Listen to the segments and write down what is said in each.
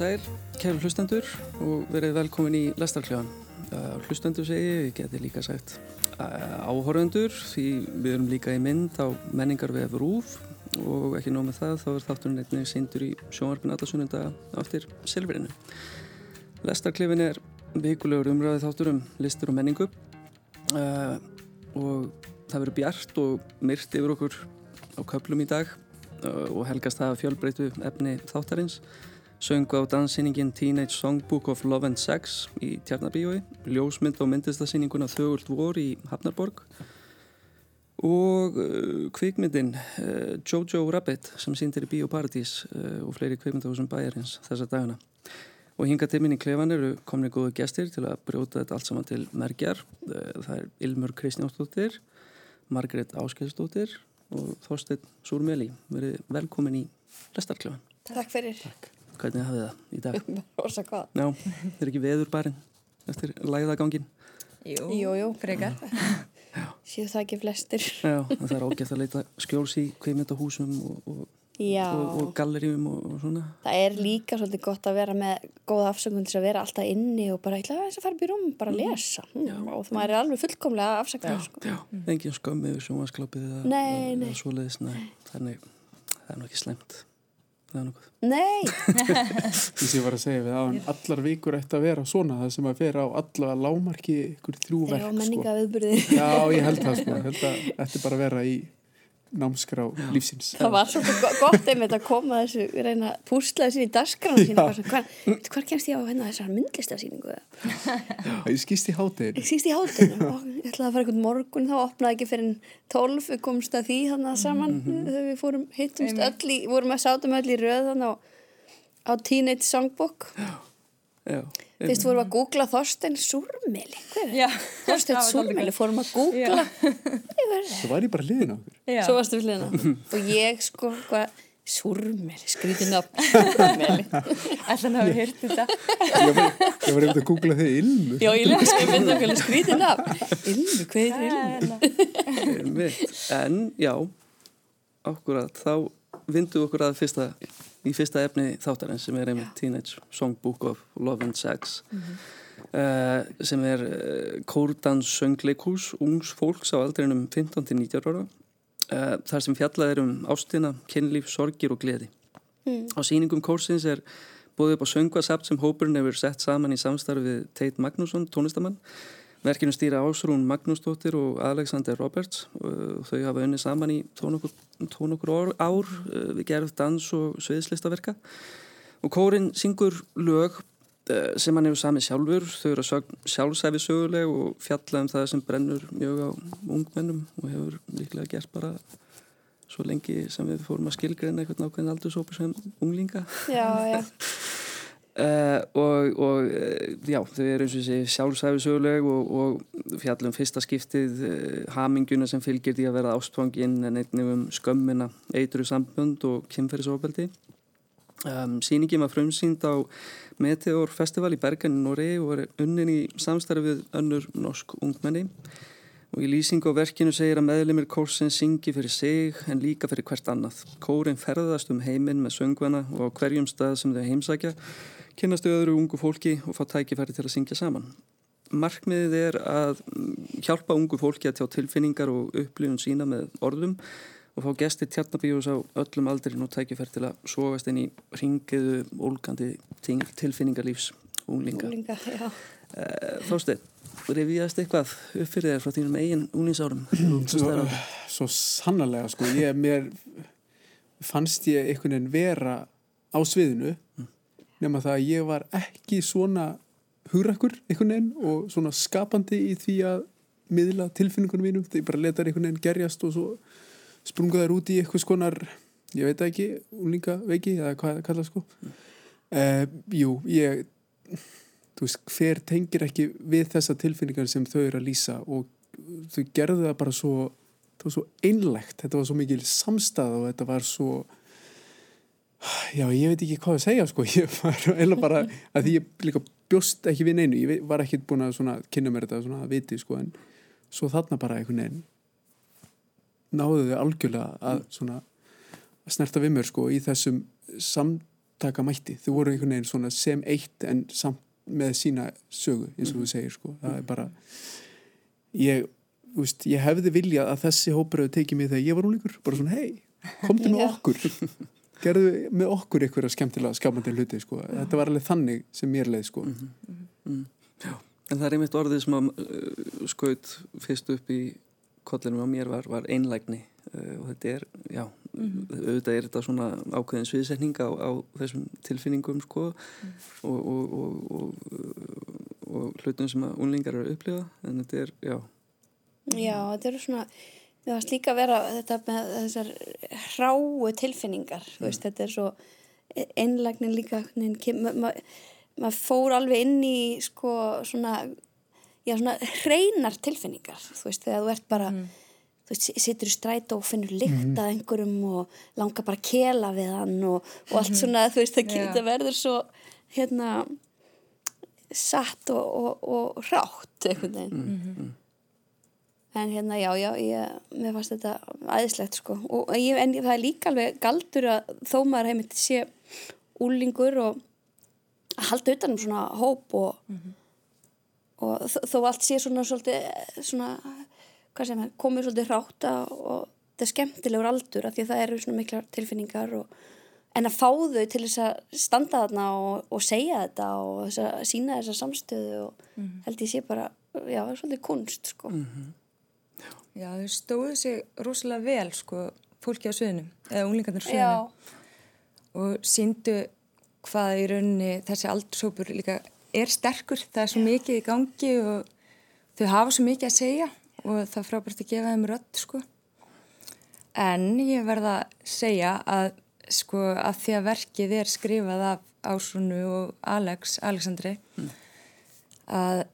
Sæl, kæru hlustendur og verið velkomin í Lestarkljóðan. Uh, hlustendur segi, ég geti líka sagt uh, áhorvendur því við erum líka í mynd á menningar við rúf og ekki nóg með það þá er þátturinn einnig síndur í sjónvarpin allasununda áttir Silfrinu. Lestarkljóðin er vikulegur umræðið þáttur um listur og menningu uh, og það verður bjart og myrt yfir okkur á köplum í dag og helgast það fjölbreytu efni þáttarins söngu á danssýningin Teenage Songbook of Love and Sex í Tjarnabíói, ljósmynd á myndistasýninguna Þögult vor í Hafnarborg og uh, kvikmyndin uh, Jojo Rabbit sem síndir í Bíóparadís uh, og fleiri kvikmyndahúsum bæjarins þessa dagana. Og hinga tíminn í klefan eru komni góðu gestir til að brjóta þetta allt saman til merkjar. Það er Ilmur Kristjánsdóttir, Margret Áskilsdóttir og Þorstein Súrmeli. Verið velkomin í Lestarklefan. Takk fyrir. Takk. Hvernig hafið það í dag? Rosa hvað? Já, það er ekki veður barinn eftir læðagangin. Jú, jú, jú. frekar. Séu það ekki flestir. Já, það er ágætt að leita skjóls í kveimindahúsum og, og, og, og galleríum og svona. Það er líka svolítið gott að vera með góða afsökun til að vera alltaf inni og bara eitthvað þess að fara upp í rúm, bara að lesa. Mm, og það er alveg fullkomlega afsökun. Já, sko. já, engin skömmið við sjónvasklápið eða, eða svoleiðis, nei. Þannig, það er nú ekki slemt. Nei! Því sem ég var að segja við að allar vikur ætti að vera svona það sem að vera á allavega lámarki ykkur þrjú verk. Já, menninga viðbyrði. Sko. Já, ég held það sko. Að þetta er bara að vera í námskrá lífsins. Það var svolítið gott einmitt að koma þessu, reyna að púsla þessu í dasgránu sína. Hvar kemst ég á hennar þessar myndlistasýningu? Já, ég skýst í hátteginu. Ég skýst í hátteginu. Ég ætlaði að fara einhvern morgun, þá opnaði ekki fyrir tólf, við komumst að því þannig að saman mm -hmm. þegar við fórum hittumst öll í, vorum að sátum öll í röð þannig á, á Teenage Songbook. Já. Já, Fyrst vorum við að googla Þorstein Súrmeli? Þorstein Súrmeli? fórum að googla? Svo var ég bara liðin á okkur. Svo varstu við liðin á og ég sko Súrmeli, skrítið nafn. Súrmeli. Alltaf náðu hýrt þetta? Ég var, ég var einmitt að googla þig Ilmu Já, Ilmu, skrítið nafn. Ilmu, hvað er Ilmu? En, já Akkurat, þá vindu okkur að fyrsta í fyrsta efni þáttarins sem er einmitt Teenage Songbook of Love and Sex mm -hmm. uh, sem er uh, kórdans söngleikús ungs fólks á aldrinum 15-19 ára uh, þar sem fjallað er um ástina, kynlíf, sorgir og gleði mm. á síningum kórsins er búið upp á söngvasapt sem hópurinn hefur sett saman í samstarfið Tate Magnússon, tónistamann Verkinu stýra Ásrún Magnúsdóttir og Alexander Roberts. Og þau hafa unni saman í tónokkur ár við gerð dans og sviðslistaverka. Og kórin syngur lög sem hann hefur samið sjálfur. Þau eru sjálfsæfi söguleg og fjalla um það sem brennur mjög á ungmennum og hefur líklega gert bara svo lengi sem við fórum að skilgreina eitthvað nákvæmlega aldursópu sem unglinga. Já, já Uh, og, og já, þau eru eins og þessi sjálfsæfisöguleg og, og fjallum fyrsta skiptið uh, haminguna sem fylgir því að vera ástfanginn en einnig um skömmina, eitru sambund og kynferðisofbeldi. Um, Sýningin var frumsýnd á Meteor Festival í Bergen í Nóri og er unnin í samstarfið önnur norsk ungmenni. Og í lýsing á verkinu segir að meðlemið kórsin syngi fyrir sig en líka fyrir hvert annað. Kórin ferðast um heiminn með söngvana og á hverjum stað sem þau heimsækja kynastu öðru ungu fólki og fá tækifæri til að syngja saman. Markmiðið er að hjálpa ungu fólki að tjá tilfinningar og upplifun sína með orðum og fá gestir tjarnabíjus á öllum aldrin og tækifæri til að sógast inn í ringiðu, ólgandi tilfinningarlífs unglinga. Unglinga, já. Þósteinn, revíðast eitthvað upp fyrir þér frá þínum eigin unglingsárum? Svo, svo sannarlega, sko. Ég, mér fannst ég einhvern veginn vera á sviðinu mm nema það að ég var ekki svona hugrakkur einhvern veginn og svona skapandi í því að miðla tilfinningunum mínum þegar ég bara letar einhvern veginn gerjast og svo sprunga þær út í eitthvað skonar ég veit ekki, úlinga veiki eða hvað það kalla sko mm. uh, Jú, ég þú veist, hver tengir ekki við þessa tilfinningar sem þau eru að lýsa og þau gerðu það bara svo það var svo einlegt, þetta var svo mikil samstað og þetta var svo Já, ég veit ekki hvað að segja sko, ég var eða bara að því ég líka bjóst ekki við neinu, ég var ekki búin að svona, kynna mér þetta svona að viti sko en svo þarna bara einhvern veginn náðu þau algjörlega að svona að snerta við mér sko í þessum sam, taka mætti. Þau voru einhvern veginn svona sem eitt en samt með sína sögu eins og þú segir sko, það er bara ég, veist, ég hefði viljað að þessi hópur hefði tekið mig þegar ég var úlingur bara svona, hei, komdu með Já. okkur gerðu með okkur einhverja skemmtilega skapandi hluti, sko, þetta var alveg þannig sem mér leið, sko. En það er einmitt orðið sem að uh, skaut fyrst upp í kollinum á mér var, var einlægni. Uh, og þetta er, já, auðvitað er þetta svona ákveðin sviðsetning á, á þessum tilfinningum sko. Og, og, og, og, og hlutum sem að unlingar eru að upplifa. En þetta er, já, Já, þetta eru svona, mér varst líka að vera þetta með þessar hráu tilfinningar, þú veist, þetta er svo einlægnin líka, maður ma, ma fór alveg inn í sko svona, já svona hreinar tilfinningar, þú veist, þegar þú ert bara, þú veist, situr í strætó og finnur lykt að einhverjum og langar bara að kela við hann og, og allt svona, þú veist, það Já. geta verður svo, hérna, satt og, og, og rátt einhvern veginn. En hérna, já, já, ég, mér fannst þetta æðislegt, sko. Og ég, en það er líka alveg galdur að þó maður heimilt sé úlingur og að halda utan um svona hóp og, og þó, allt sé svona svolítið, svona, hvað sem er, komið svolítið hráta og þetta er skemmtilegur aldur af því að það eru svona miklar tilfinningar og en að fá þau til þess að standa þarna og, og segja þetta og þess að sína þessa samstöðu og held ég sé bara, já, svolítið kunst, sko. Já, þau stóðu sig rosalega vel, sko, fólki á sviðinu, eða unglingarnir á sviðinu. Og síndu hvað í rauninni þessi aldurshópur líka er sterkur, það er svo mikið í gangi og þau hafa svo mikið að segja og það frábært að gefa þeim rödd, sko. En ég verða að segja að, sko, að því að verkið er skrifað af Ásrunu og Alex, Alexandri, að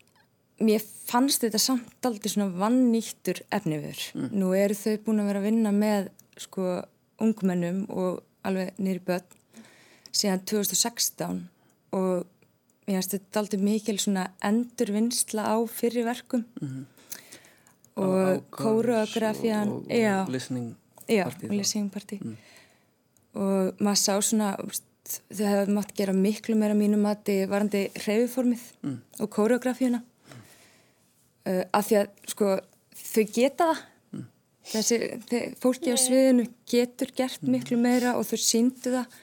mér fannst þetta samt aldrei svona vannýttur efnifur. Nú eru þau búin að vera að vinna með sko ungmennum og alveg nýri börn síðan 2016 og mér finnst þetta aldrei mikil svona endurvinnsla á fyrirverkum kóruografían og, já, og og þá. listening party. Og maður sá svona þau hefðu mátt gera miklu meira mínu mati varandi hreyfiformið og kóreografíuna uh, af því að sko þau geta það. Þessi þe- fólki á sviðinu getur gert miklu meira og þau síndu það.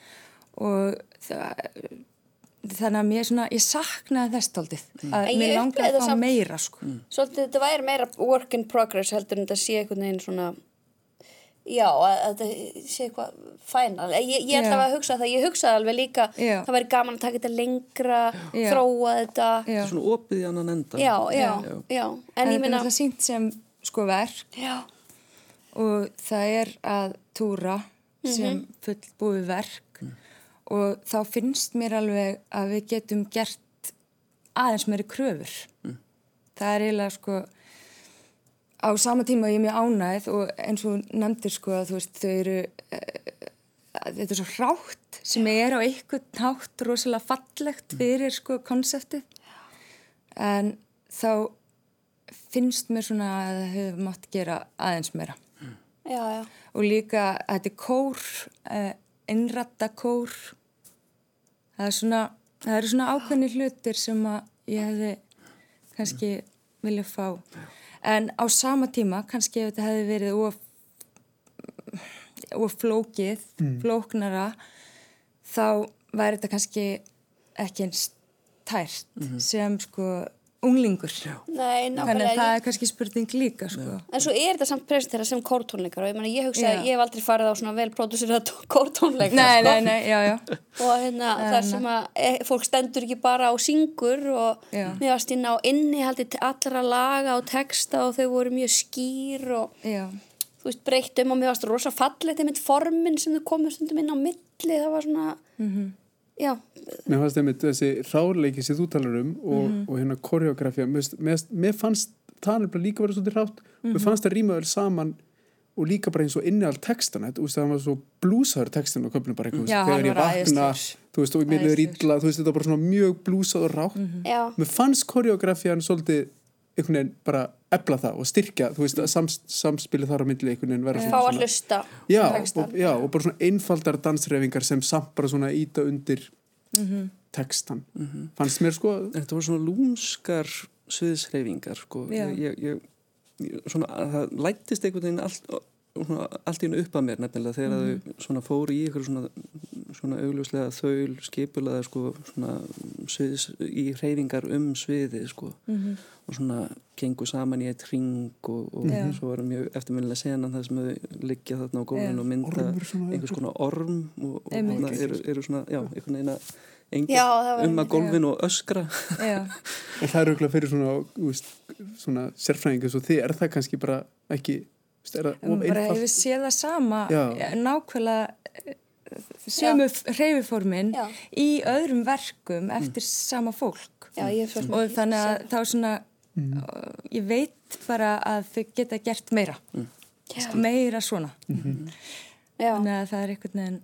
Og það, þannig að mér svona, ég saknaði þess taldið að En mér langaði að fá samt- meira sko. Svolítið þetta væri meira work in progress heldur en þetta sé einhvern veginn svona já, að, þetta sé eitthvað fænal. Ég, ég ætla Já. að hugsa það, ég hugsaði alveg líka Já. það væri gaman að taka þetta lengra Já. þróa þetta. Þetta er svona opið í annan enda já, já, Já. en, en ég er minna alltaf sínt sem sko verk já, og það er að túra sem fullbúið verk og þá finnst mér alveg að við getum gert aðeins meiri kröfur það er eiginlega sko á sama tíma ég er mjög ánægð og eins og þú nefndir sko að þú veist þau eru uh, þetta er svo hrátt sem er á einhvern hátt rosalega fallegt fyrir sko konseptið. En þá finnst mér svona að það hefur mátt gera aðeins meira. Já, já, og líka að þetta er kór uh, innratta kór. Það er svona það eru svona ákveðni hlutir sem að ég hefði kannski vilja fá en á sama tíma kannski ef þetta hefði verið of, of flókið flóknara þá væri þetta kannski ekki eins tært sem sko unglingur. Nei, þannig að það er kannski spurning líka sko. En svo er þetta samt presentera sem kórtónleikar og ég, meni, ég hugsa Já. að ég hef aldrei farið á svona vel pródúsirað kórtónleikar nei, sko. nei, nei, já, já. Og hérna þar sem að e, fólk stendur ekki bara á syngur og Já. mér varst inn á innihaldi til allra laga og texta og þau voru mjög skýr og já, þú veist breytt um og mér varst rosa fallegt einmitt formin sem þau komið stundum inn á milli það var svona já, Mér fannst einmitt þessi ráleiki sem þú talar um og, og hérna koreografía mér, mér, fannst það nefnilega líka verið svolítið rátt mér fannst það vel saman og líka bara eins og innihald textana. Þú veist það var svo blúsaður textin og köpnum bara eitthvað, Já, þegar ég vakna veist og mér liður Æðislegur. illa þú veist þetta var bara svona mjög blúsað og rátt já, mér fannst koreografían svolítið einhvern veginn bara ebla það og styrkja, þú veist, að sams, samspili þar á myndli einhvern veginn vera fá að hlusta já, og, já, og bara svona einfaldar dansreifingar sem samt bara svona íta undir textan fannst mér sko Þetta voru svona lúmskar sviðsreifingar sko. Ég, ég, ég, svona, að það lættist einhvern veginn allt, svona, allt í hennu upp að mér nefnilega þegar þau svona fóru í ykkur svona, svona augljóslega þaul skipulaða sko, svona sviðs, í hreyfingar um sviðið sko. og svona gengu saman í eitt ring og, og Já. svo var mjög eftirminnilega senan það sem þau liggja þarna á gólfinu Já. og mynda einhvers konar orm og, og hana, eru, eru svona, já, einhvern veginn að það um að gólfinu og öskra. En það er auðvitað fyrir svona, svona sérfræðingu svo þið er það kannski bara ekki bara einfalt? hefur séð það sama Já. nákvæmlega eh, sömu hreyfiformin í öðrum verkum eftir sama fólk. Já, og þannig að þá svona uh, ég veit bara að þau geta gert meira. Já. meira svona. Já, þannig að það er einhvern veginn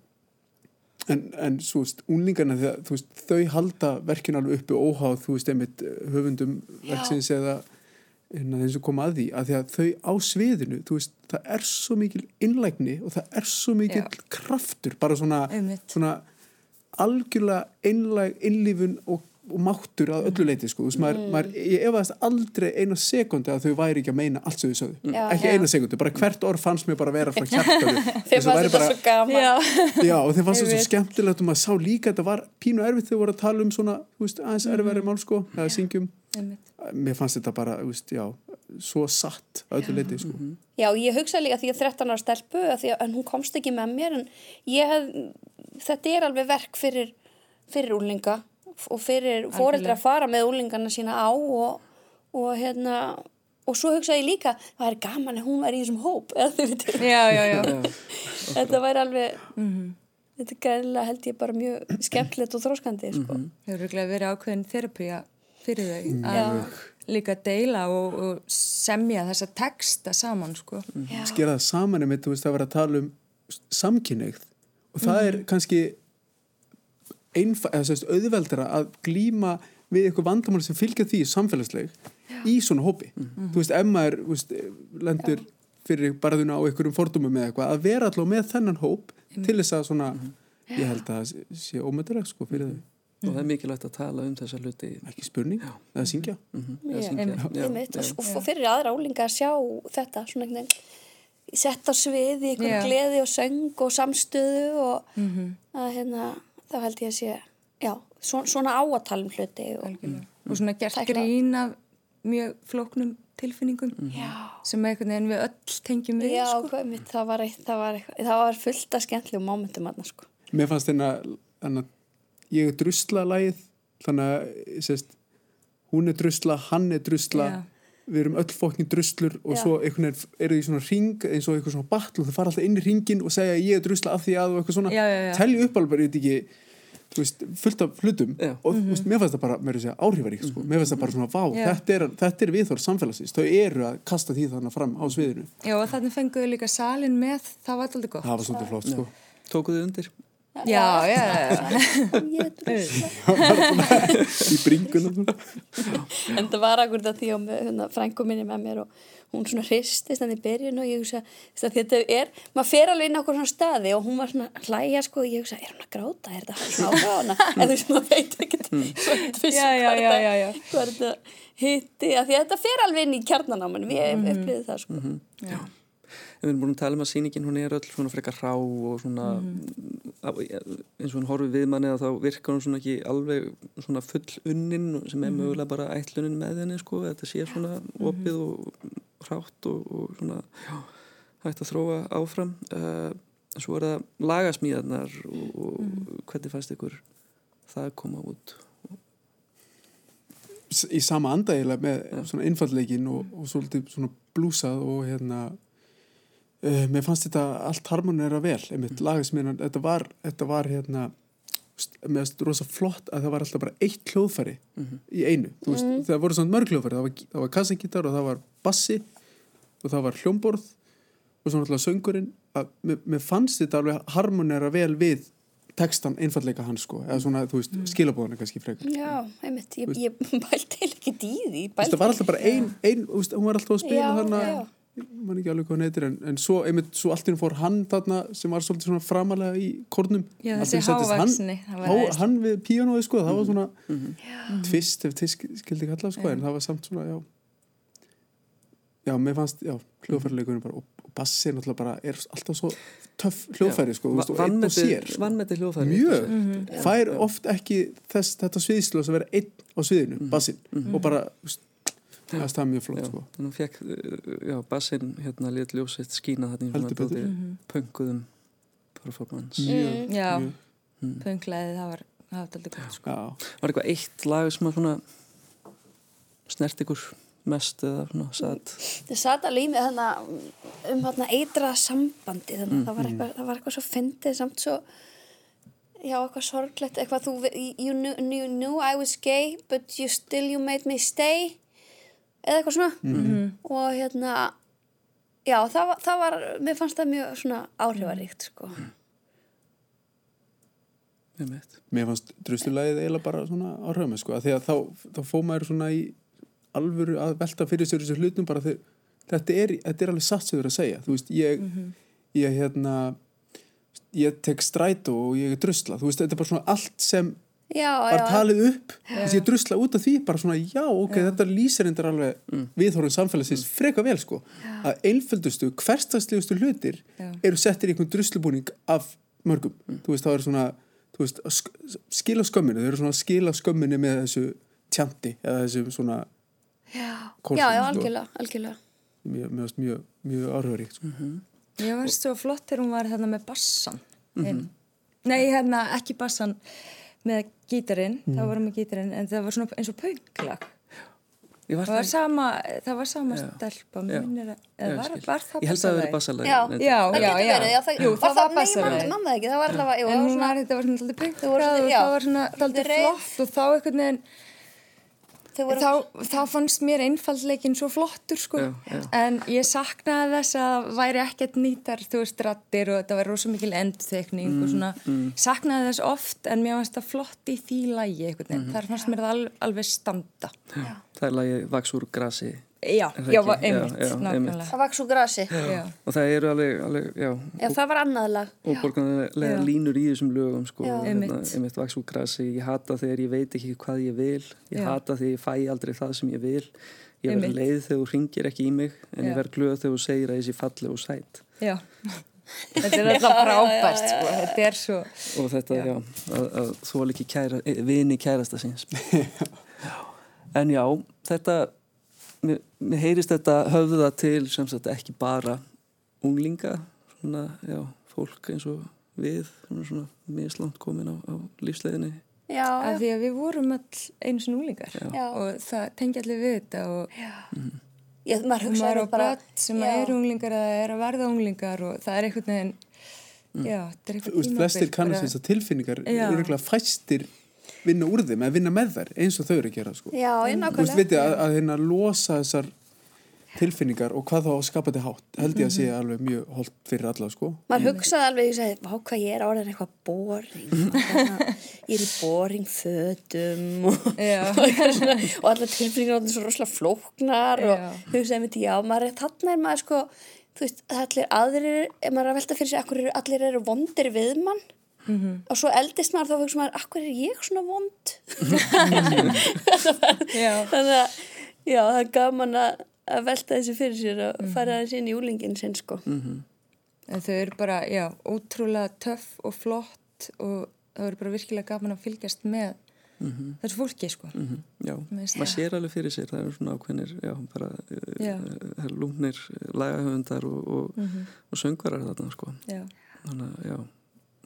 en, en svo veist, unlingarna þegar, þú veist, þau halda verkin alveg uppi óháð, þú veist, einmitt höfundum verksins eða hérna, þeim sem koma að því, að því að þau á sviðinu, veist, það er svo mikil innlægni og það er svo mikil Já. kraftur, bara svona, svona algjörlega innlæg innlífun og, og máttur að öllu leiti, sko, þú veist, maður, maður ég efaðist aldrei eina sekundi að þau væri ekki að meina allt sem þau sögðu, Já. ekki Já. eina sekundi, bara hvert orð fannst mér bara vera frá hjartaru, þeim fannst þetta svo gaman. Já, Já, og þeim fannst það svo skemmtilegt og maður sá líka að þetta var pínu erfitt þegar við voru að tala um svona, þú veist, aðeins erfiðari mál sko, eða syngjum. einmitt. Mér fannst þetta bara, þú veist, já, svo satt að öllu leiti, sko. Já, ég hugsa líka því að 13 ára stelpu að því að en hún komst ekki með mér en ég hef, þetta er alveg verk fyrir, fyrir úlinga og fyrir fóreldra að fara með úlingarna sína á og, og hérna og svo hugsa ég líka, það er gaman að hún væri í þessum hóp já, já, já. þetta væri alveg þetta er gæðilega held ég bara mjög skemmtilegt og þróskandi sko. Það hefur örugglega verið ákveðin þerapía fyrir þau að líka deila og, og semja þessa texta saman sko. Já. Skera það saman einmitt, þú veist, að vera að tala um samkynneigð og það er kannski auðveldara að glíma við eitthvað vandamál sem fylgja því samfélagsleg í svona hópi. Þú veist, ef maður, þú veist, lendur fyrir barðuna á einhverjum fordumum með eitthvað, að vera alltaf með þennan hóp til þess að svona, ég held að það sé ómönduregt, sko, fyrir þau. og það er mikilvægt að tala um þessa hluti. Ekki spurning, eða syngja. Mhm, Já, eða syngja. Já, já. og, fyrir aðra úlinga að sjá þetta svona einhvern veginn sett á sviði, einhvern Já. gleði og söng og samstöðu og að hérna, þá held ég að sé já, svona, svona áatalum hluti og, og svona gert Tækla. grín af mjög flóknum tilfinningum já, sem einhvern veginn við öll tengjum við já sko. hvað mitt, það var, það var, eitthvað- það var fullt af skemmtilegum mómentum aðna sko. Mér fannst þannig að ég er drusla lagið, þannig að hún er drusla, hann er drusla, Já. Við erum öll fokkin druslur og Já. svo einhvern veginn eru í svona ring eins og eitthvað svona battle og þau fara alltaf inn í ringin og segja ég er drusla af því að og eitthvað svona, Já, já, já. telju upp alveg, ég veit ekki, þú veist, fullt af hlutum Já. og þú veist, mér fannst það bara, mér er að segja áhrifarík, sko, mér fannst það bara svona, vá, Já. þetta er, þetta er viðþór samfélagsins, þau eru að kasta því þannig fram á sviðinu, Já, og þannig fenguðu líka salin með, það var alltaf gott. það var svolítið flott, sko. tókuðu undir Já, já, já. í bringunum, en það var akkur þetta því að hérna, frængu minni með mér og hún svona hristist hann í byrjun og ég hugsa að þetta er, maður fer alveg inn á okkur svona staði og hún var svona að hlæja sko og ég hugsa, er hún að gráta, er þetta svona áhuga á hana en þú veist, maður veit mm. Já. hvað er þetta hitti, af því að þetta fer alveg inn í kjarnanámanum, ég hef upplýðið það sko já. Við erum búin að tala um að sýningin hún er öll svona frekar rá og svona á- eins og hún horfið við manni að þá virkar hún svona ekki alveg svona full unnin sem er mögulega bara ætlunin með henni sko, þetta sé svona opið og hrátt og, og svona já, hægt að þróa áfram. Uh, svo er það lagasmíðarnar og, og hvernig fannst ykkur það koma út? Í sama andægilega með svona einfallleikin og, og svolítið svona blúsað og hérna uh, mér fannst þetta allt harmonera vel einmitt lagasmiðan, þetta var, þetta var hérna st- mér finnst rosa flott að það var alltaf bara eitt hljóðfæri í einu, veist, það voru svona mörg hljóðfæri það var, það var kassagítar og það var bassi og það var hljómborð og svona alltaf söngurinn að mér, mér fannst þetta alveg harmonera vel við textan einfalleika hans sko eða svona, þú veist, skilabóðana kannski frekar. Já, einmitt, ég, ég bælti ekki veist, það var alltaf bara ein, ein hún var alltaf að spila þarna já. man ekki alveg hvað hann heitir en, en svo, einmitt, svo allt í henni fór hann þarna sem var svolítið svona framalega í kórnum. Já, þessi settist hann- há, hann við píanóið sko, það var svona tvist ef tvist skildi kalla sko, en það var samt svona, já. Já, mér fannst, já, hljóðfærileikurinn bara og, og bassi náttúrulega bara er alltaf svo töff hljóðfæri sko, þú veist, og einn og sér sko. Vannmeti hljóðfæri mjög, Mhm. fær oft ekki þess, þetta sviðslu að vera einn á sviðinu bassinn, og bara þú veist, það er það mjög flott Já, sko. þannig fekk, já, bassinn hérna létt ljósitt skína þarna dálítið pönguðum performance. mjög, Já. mjög, Pönglaði, það var, aldrei gott sko. Var eitthvað eitt lag sem að svona snert ykkur mest eða svona satt? Það satt alveg í mig þannig um þarna eitra sambandi þannig að það, var eitthvað, það var eitthvað svo fyndið samt svo já, eitthvað sorglegt eitthvað þú, you knew, you knew I was gay but you still you made me stay eða eitthvað svona. Og hérna já, það, það var, mér fannst það mjög svona áhrifaríkt sko. Mitt. mér fannst druslulægið eiginlega bara svona á hrömi sko, að því að þá, þá fó maður svona í alvöru að velta fyrir sér þessu hlutum bara þegar þetta er, þetta er alveg satt sem þú er að segja. Þú veist, ég, ég hérna ég tek strætó og ég er drusla, þú veist, þetta er bara svona allt sem já, var já, talið upp þess ég drusla út af því, bara svona já, ok, þetta lýsir endur alveg mm. viðhorfum samfélagsins freka vel sko að einföldustu, hverstagslegustu hlutir Já. eru settir í einhvern druslubúning af mörgum, þú veist, þá er svona þú veist, að sk skila skömminu þau eru svona að skila skömminu með þessu tjanti eða þessu svona já, já, já, sko. algjörlega, algjörlega mjög, mjög, mjög, mjög áhrifaríkt sko. Ég var svo flott þegar hún var þarna með bassan Mhm. inn. Nei, hérna ekki bassan með gítarinn, þá var hún með gítarinn en það var svona eins og pönglag. Var það var það, sama, það var sama Já. stelpa minnir Já, eða var, var það ég held að það verið. Já, það getur verið, já, það, Jú, það var Nei, bassalagið. ég manna það ekki, það var allavega, það var svona var, þetta var svona alltaf já. það var svona alltaf flott og þá einhvern veginn þá, þá fannst mér einfaldleikin svo flottur sko Já, já. en ég saknaði þess að væri ekkert nýtar þú veist rattir og þetta var rosa mikil endþekning Mm, og svona saknaði þess oft en mér fannst það flott í því lægi Mhm. veginn, þar fannst mér það alveg, alveg standa Já. Það er lagið Vaks úr grasi. Já, já, var- einmitt, já, einmitt. nákvæmlega það var svo grasi já. Og það eru alveg, alveg já, já, það var annað lag og borgarlega línur í þessum lögum sko, Já. og Einmitt. einmitt vaks úr grasi ég hata þegar ég veit ekki hvað ég vil ég Já. hata þegar ég fæ aldrei það sem ég vil ég verð Einmitt. leið þegar þú ringir ekki í mig en Já. ég verð glöð þegar þú segir að ég sé falli og sætt já. þetta er alltaf frábært sko. þetta er svo og þetta, Já. já, að, að þú alveg ekki kæra, eh, vini kærasta síns en já, þetta mér, mér heyrist þetta höfða til sem sagt ekki bara unglinga svona, já, fólk eins og við svona, svona mislant komin á, á lífsleginni já, af já, því að við vorum all einu sinni úlingar Já. og það tengi allir við þetta og ég, maður og hugsaði maður á börn sem já. eru unglingar eða er að verða unglingar og það er einhvern veginn já, þetta er Þú eitthvað veist, flestir kannast þess að tilfinningar Já. eru regla fæstir vinna úr þeim eða vinna með þær eins og þau eru að gera sko. já, ég Þú veist, veitir, að, að hérna losa þessar tilfinningar og hvað þá að skapa þetta hátt held ég að sé alveg mjög holdt fyrir alla sko. maður hugsaði alveg, ég sagði, vá hvað ég er orðin eitthvað boring. Ég er í boring fötum og, og, og allar tilfinningar orðin svo rosalega flóknar og Já. hugsaði mitt, já, maður er þarna er maður sko, þú veist, allir aðrir maður er að velta fyrir sig, akkur eru, allir eru vondir við mann og svo eldist maður þá hugsa maður, akkur er ég svona vond? Þannig að, já, það er gaman að, að velta þessi fyrir sér og fara þessi inn í úlingin sinn, sko. En þau eru bara, já, ótrúlega töff og flott og það eru bara virkilega gaman að fylgjast með þessu fólki, sko. Mhm, Já, maður sér alveg fyrir sér, það eru svona ákveðnir, já, bara Já. uh, lúnir lagahöfundar og, og, og söngvarar þarna, sko. Já, Þannig að, já,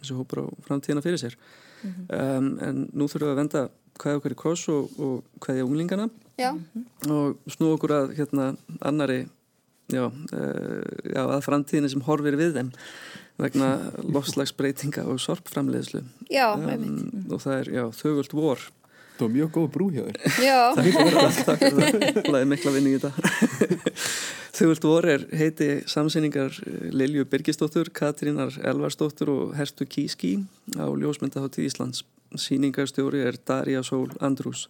þessi hópur á framtíðina fyrir sér. um, en nú þurfum við að venda hvaðja okkar í kross og, og hvaðja unglingana já, og snú okkur að hérna annari, já, uh, já, að framtíðina sem horfir við þeim vegna lofslagsbreytinga og sorpframleiðslu. Um, og það er, já, þögult vor. Það var mjög góð brú hjá þér já, Takk fyrir það, það, laðið mikla vinni í þetta. Þauðvöld vorir heiti samsýningar eh, Lilju Birgisdóttur, Katrínar Elvarsdóttur og Herstu Kíski á Ljósmyndaháttíð Íslands. Sýningarstjóri er Darja Sól Andrús.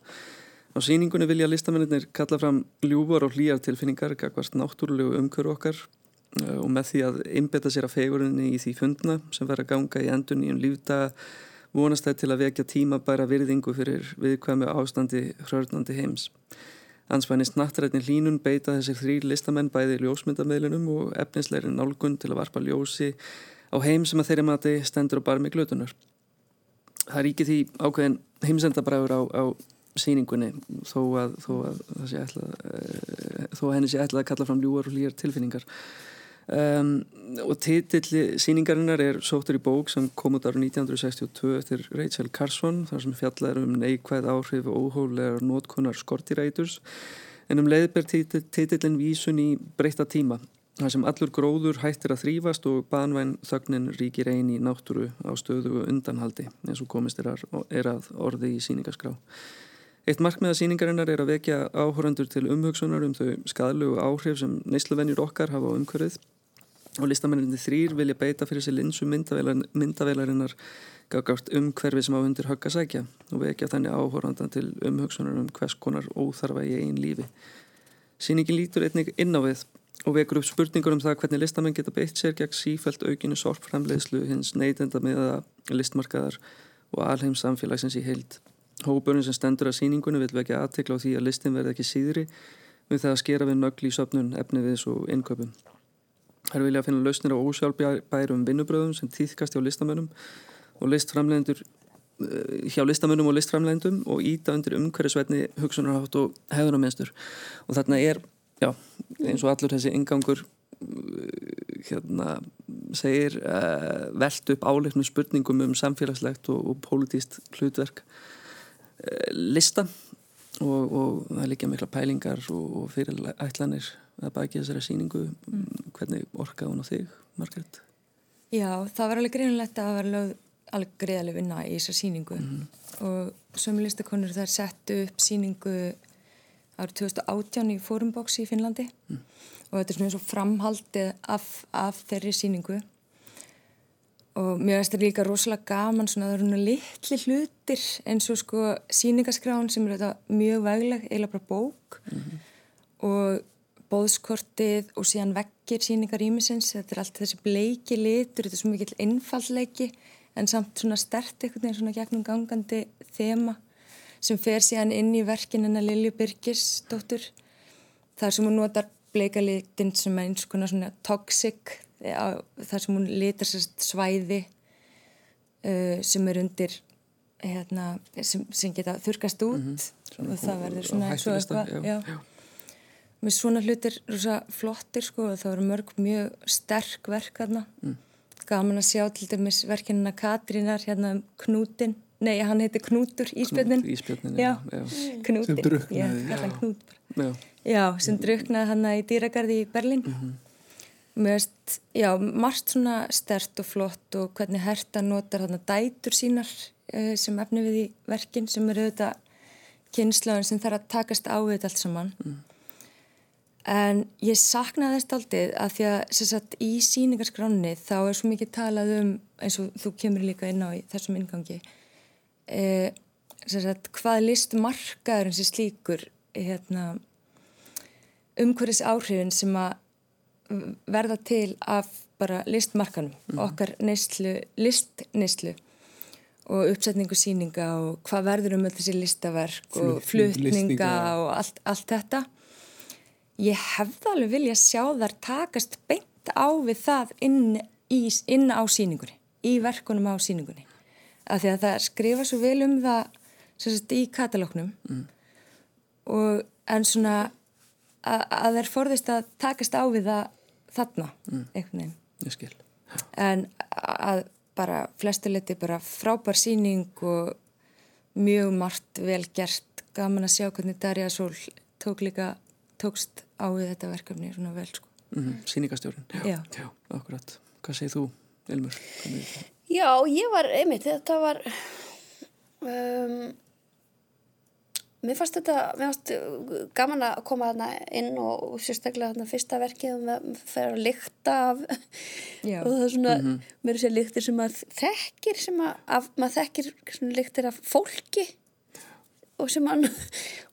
Á sýningunni vilja listamennir kalla fram ljúvar og hlýjar tilfinningar gagvart náttúrulegu umhverju okkar eh, og með því að einbeta sér að fegurinni í því fundna sem verður að ganga í endun í um lífdaga vonast það til að vekja tíma bæra virðingu fyrir viðkvæmi ástandi hrörnandi heims. Ansvænist nattrætni hlínun beita þessir þrýr listamenn bæði ljósmyndameðlunum og efnisleiri nálgun til að varpa ljósi á heim sem að þeirri mati stendur á barmi glötunar. Það ekki því ákveðin heimsendabræður á, á síningunni þó að, þó að, ætla, e, þó að henni sé ætlað að kalla fram ljúar og hlýjar tilfinningar. Um, og titill síningarinnar er sóttur í bók sem kom út ára 1962 eftir Rachel Carson þar sem fjallar um neikvæð áhrif og óhólegar nótkonar skortiræturs en um leiðber titillin vísun í breyta tíma þar sem allur gróður hættir að þrýfast og banvæn þögnin ríkir eini í náttúru á stöðu og undanhaldi eins og komist er að, er að orði í síningaskrá Eitt markmiða síningarinnar er að vekja áhórandur til umhugsunar um þau skadlugu áhrif sem neysluvennjur okkar hafa á umhverfið og listamenninni þrýr vilja beita fyrir sér linsu myndaveilarinnar gafgátt umhverfið sem á undir högg að sækja og vekja þannig áhórandan til umhugsunar um hvers konar óþarfa í einn lífi. Sýningin lítur einnig inn á við og vekur upp spurningur um það hvernig listamenn geta beitt sér gegn sífælt aukinu sorpframleiðslu hins neytenda meða listmarkaðar og alheims samfélagsins í heild. Hópurinn sem stendur að síningunni vil vekja aðtekla á því að listin verði ekki síðri við það að skera við nögl í söpnun efni við þessu innköpum. Þær vilja að finna lausnir á ósjálfbærum vinnubröðum sem týðkast hjá listamönnum og listframlegendur eh, hjá listamönnum og listframlegendum og íta undir umhverjusveitni hugsunarhátt og hefðunarmenstur og þarna er, já, eins og allur þessi ingangur eh, hérna segir uh, veld upp áleiknum spurningum um samfélagslegt og, og pólitíst hlutverk uh, lista. Og, og það er líka mikla pælingar og, og fyrirætlanir að baki þessari síningu mm. hvernig orkaði hún á þig, Margret? Já, það var alveg greinilegt að það var lögð alveg greiðaleg vinna í þessar síningu mm. og sömu listakonur þar settu upp síningu árið 2018 í Fórumbox í Finnlandi mm. og þetta er svona eins og framhaldið af, af þeirri síningu og mér finnst þetta líka rosalega gaman svona það eru svona litli hlutir eins og sko síningaskráin sem er þetta mjög vegleg, eiginlega bara bók mm. og bóðskortið og síðan vekkir síningar ímisins, þetta er allt þessi bleiki litur, þetta er svo mikill einfallleiki en samt svona stert eitthvað en svona gegnum gangandi þema sem fer síðan inn í verkinina Lilju Birgis dóttur þar sem hún notar bleika litin sem er eins konar svona toxic þar sem hún litar svæði uh, sem er undir hérna, sem, sem geta þurkast út. Mm -hmm. og það verður svona eins og eitthvað með svona hlutir rosa flottir sko og það voru mörg mjög sterk verk hérna mm. gaman að sjá til dæmis verkinina Katrínar hérna um Knútin nei, hann heiti Knútur Íspjörnin Íspjörnin, já, já. Knútin, sem druknaði já, já. já, sem druknaði hann í dýragarði í Berlin mm -hmm. mér veist, já, margt svona stert og flott og hvernig Herta notar hann að dætur sínar uh, sem efni við í verkin sem eru auðvitað kynslaun sem þarf að takast á við allt saman. Mm En ég saknaði þess aldrei að því að sagt, í síningarskráni þá er svo mikið talað um, eins og þú kemur líka inn á þessum ingangi, eh, sagt, hvað listmarkaður eins og slíkur hérna, umhverfis áhrifin sem að verða til af bara listmarkanum, mm. okkar neyslu, listneyslu og uppsetningu síninga og hvað verður um þessi listaverk Flutning, og flutninga og allt, allt þetta ég hefði alveg vilja sjá þar takast beint á við það inn, í, inn á síningunni, í verkunum á síningunni. Af því að það skrifa svo vel um það sagt, í katalóknum mm. og en svona að, að þeir forðist að takast á við það þarna, mm. einhvern veginn. Ég skil. En að bara flestuleiti bara frábær síning og mjög margt vel gert, gaman að sjá hvernig Darja Sól tók líka tókst á við þetta verkefni svona vel sko. Mm -hmm. Sýningastjórn, já, já. já, akkurat. Hvað segir þú, Elmur? Já, ég var, einmitt, þetta var um, mér fannst þetta, mér fannst gaman að koma þarna inn og, og sérstaklega þarna fyrsta verkið og maður fer að lykta af Já. og það er svona, mér er sér lyktir sem maður þekkir sem að, af, maður þekkir svona lyktir af fólki og sem hann,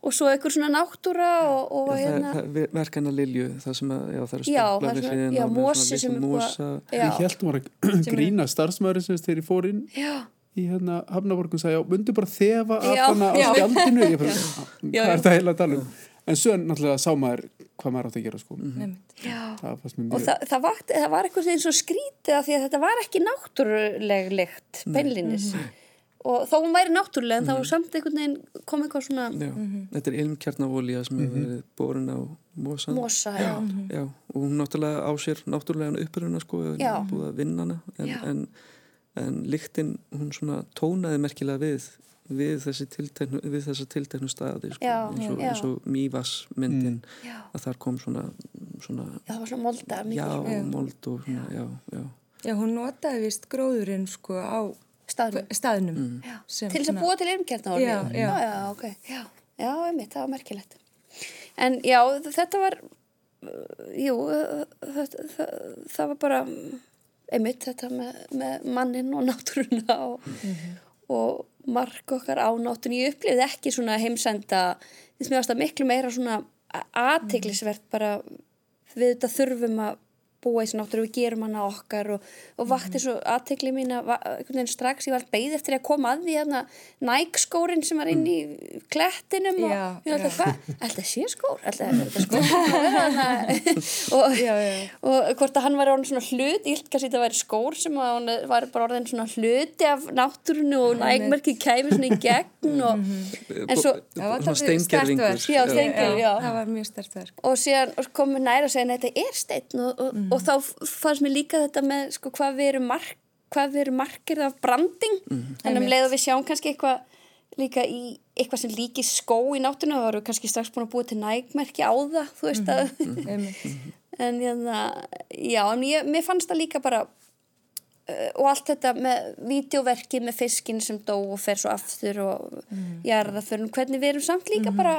og svo einhver svona náttúra og, og Já, hérna, það, það verk hennar Lilju, það sem að, já, það eru það er hliðina já, mosi sem er að- mosa. Ég held hún var að grína starfsmæður sem ég fór inn já, í hérna Hafnaborgum sagði, já, myndu bara þefa af hana á skjaldinu Já, hvað er það heila að tala um? En svo náttúrulega sá maður hvað maður átt að gera sko. Einmitt. já. það fannst mér og það, það, vakt, það var eitthvað eins og skrítið af því að þetta var ekki náttúruleg lykt beinlinis og þó hún væri náttúruleg en þá samt einhvern veginn kom eitthvað svona Já, þetta er ilmkjarnavólía sem hefur verið borin á mosan. mosa já. Já, og hún náttúrulega á sér náttúrulega uppruna sko, en Já. búið að vinna hana en, Já. en, en lyktin, hún svona tónaði merkilega við við þessi tilteknu, við þessa tilteknu staði sko, Já, eins, og, já. eins og Mívas myndin Já. að þar kom svona, svona já, það var svona moldar já, mold og svona, já, já, Já, hún notaði vist gróðurinn sko á staðnum. Staðnum. Sem til þess að búa til yrmkjarna Já, já. já, já, ok. Já, já einmitt, það var merkilegt. En já, þetta var jú uh, það, það, það var bara einmitt þetta með, með mannin og náttúruna og, og mark okkar á náttúrun ég upplifði ekki svona heimsenda þess að mér varst að miklu meira svona aðteglisvert bara við þetta þurfum að búa í þessu náttúru, við gerum hana okkar og, og vakti svo aðtegli mín að strax, ég var alltaf beigð eftir að koma að því hérna nækskórin sem var inn í klettinum og ég var alltaf, hvað, alltaf sé skór? Alltaf skór? Og, Já, já. og hvort að hann var orðin svona hlut, ég held kannski þetta væri skór sem að hann var bara orðin svona hluti af náttúrunu og nægmerki kæmi svona í gegn og, en svo Það var mjög stert verk. og síðan og komum við næra að segja að þetta er steinn og, og, og þá fannst mér líka þetta með sko, hvað við erum mark hvað við erum markir af branding. En um leið og við sjáum kannski eitthvað líka í eitthvað sem líki skó í náttúruna þá erum við kannski strax búin að búa til nægmerki á það þú veist að Einmitt. en hérna, já, en ég, mér fannst það líka bara uh, og allt þetta með vídeoverkið með fiskin sem dó og fer svo aftur og mm. jarðaförun, hvernig við erum samt líka bara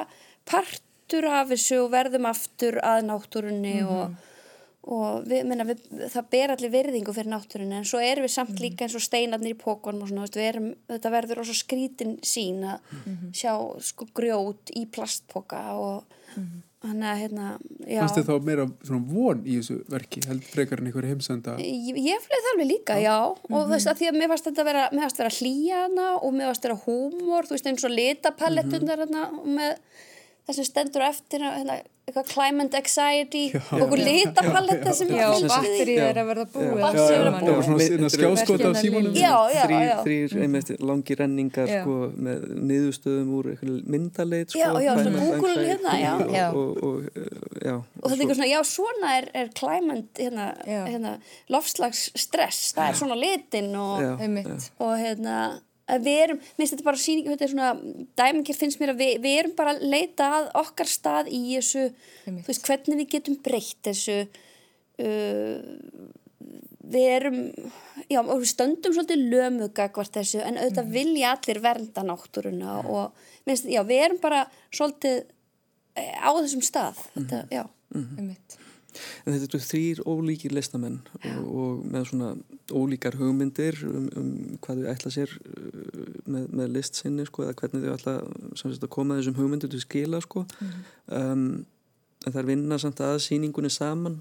partur af þessu og verðum aftur að náttúrunni og, og við, minna, við, það ber allir virðingu fyrir náttúrunni en svo erum við samt líka eins og steinarnir í pókonum og svona, veist, við erum, þetta verður også skrítin sín að sjá sko grjót í plastpoka og þannig að hérna, já. Fannst þið þá meira svona von í þessu verki held frekar en einhverju heimsenda? Ég, ég fleið það alveg líka, já, og þú veist að því að mér fannst þetta vera, mér fannst vera hlýja hana og mér fannst vera húmor, þú veist eins og litapallettunar hana og með það sem stendur á eftir hérna, eitthvað climate anxiety og okkur litapalletta sem Já, batterið er að verða búið. Já. Já, já, saman. það var svona af verkefni símanum Já, já, þrýr, já. þrýr einmitt langi renningar Já. sko, með niðurstöðum úr myndaleit sko, Já, já, svona Google hérna, já. Já. og, og, já, og þetta er eitthvað svona, já, svona er, er climate, hérna, Já. hérna lofslagsstress, það er svona litin já, og hérna að við erum, minnst þetta bara síning þetta er svona, dæmingir finnst mér að við, við erum bara að leita að okkar stað í þessu, Einmitt. þú veist, hvernig við getum breytt þessu uh, við erum já, og við stöndum svolítið lömugagvart þessu, en auðvitað vilja allir vernda náttúruna og minnst, já, við erum bara svolítið eh, á þessum stað. Þetta, já, Einmitt. En þetta eru þrýr ólíkir listamenn og, og með svona ólíkar hugmyndir um, um hvað þau ætla sér uh, með, með list sinni sko, eða hvernig þau ætla sagt, að koma þessum hugmyndir til skila sko. um, en það er vinna samt að síningunni saman.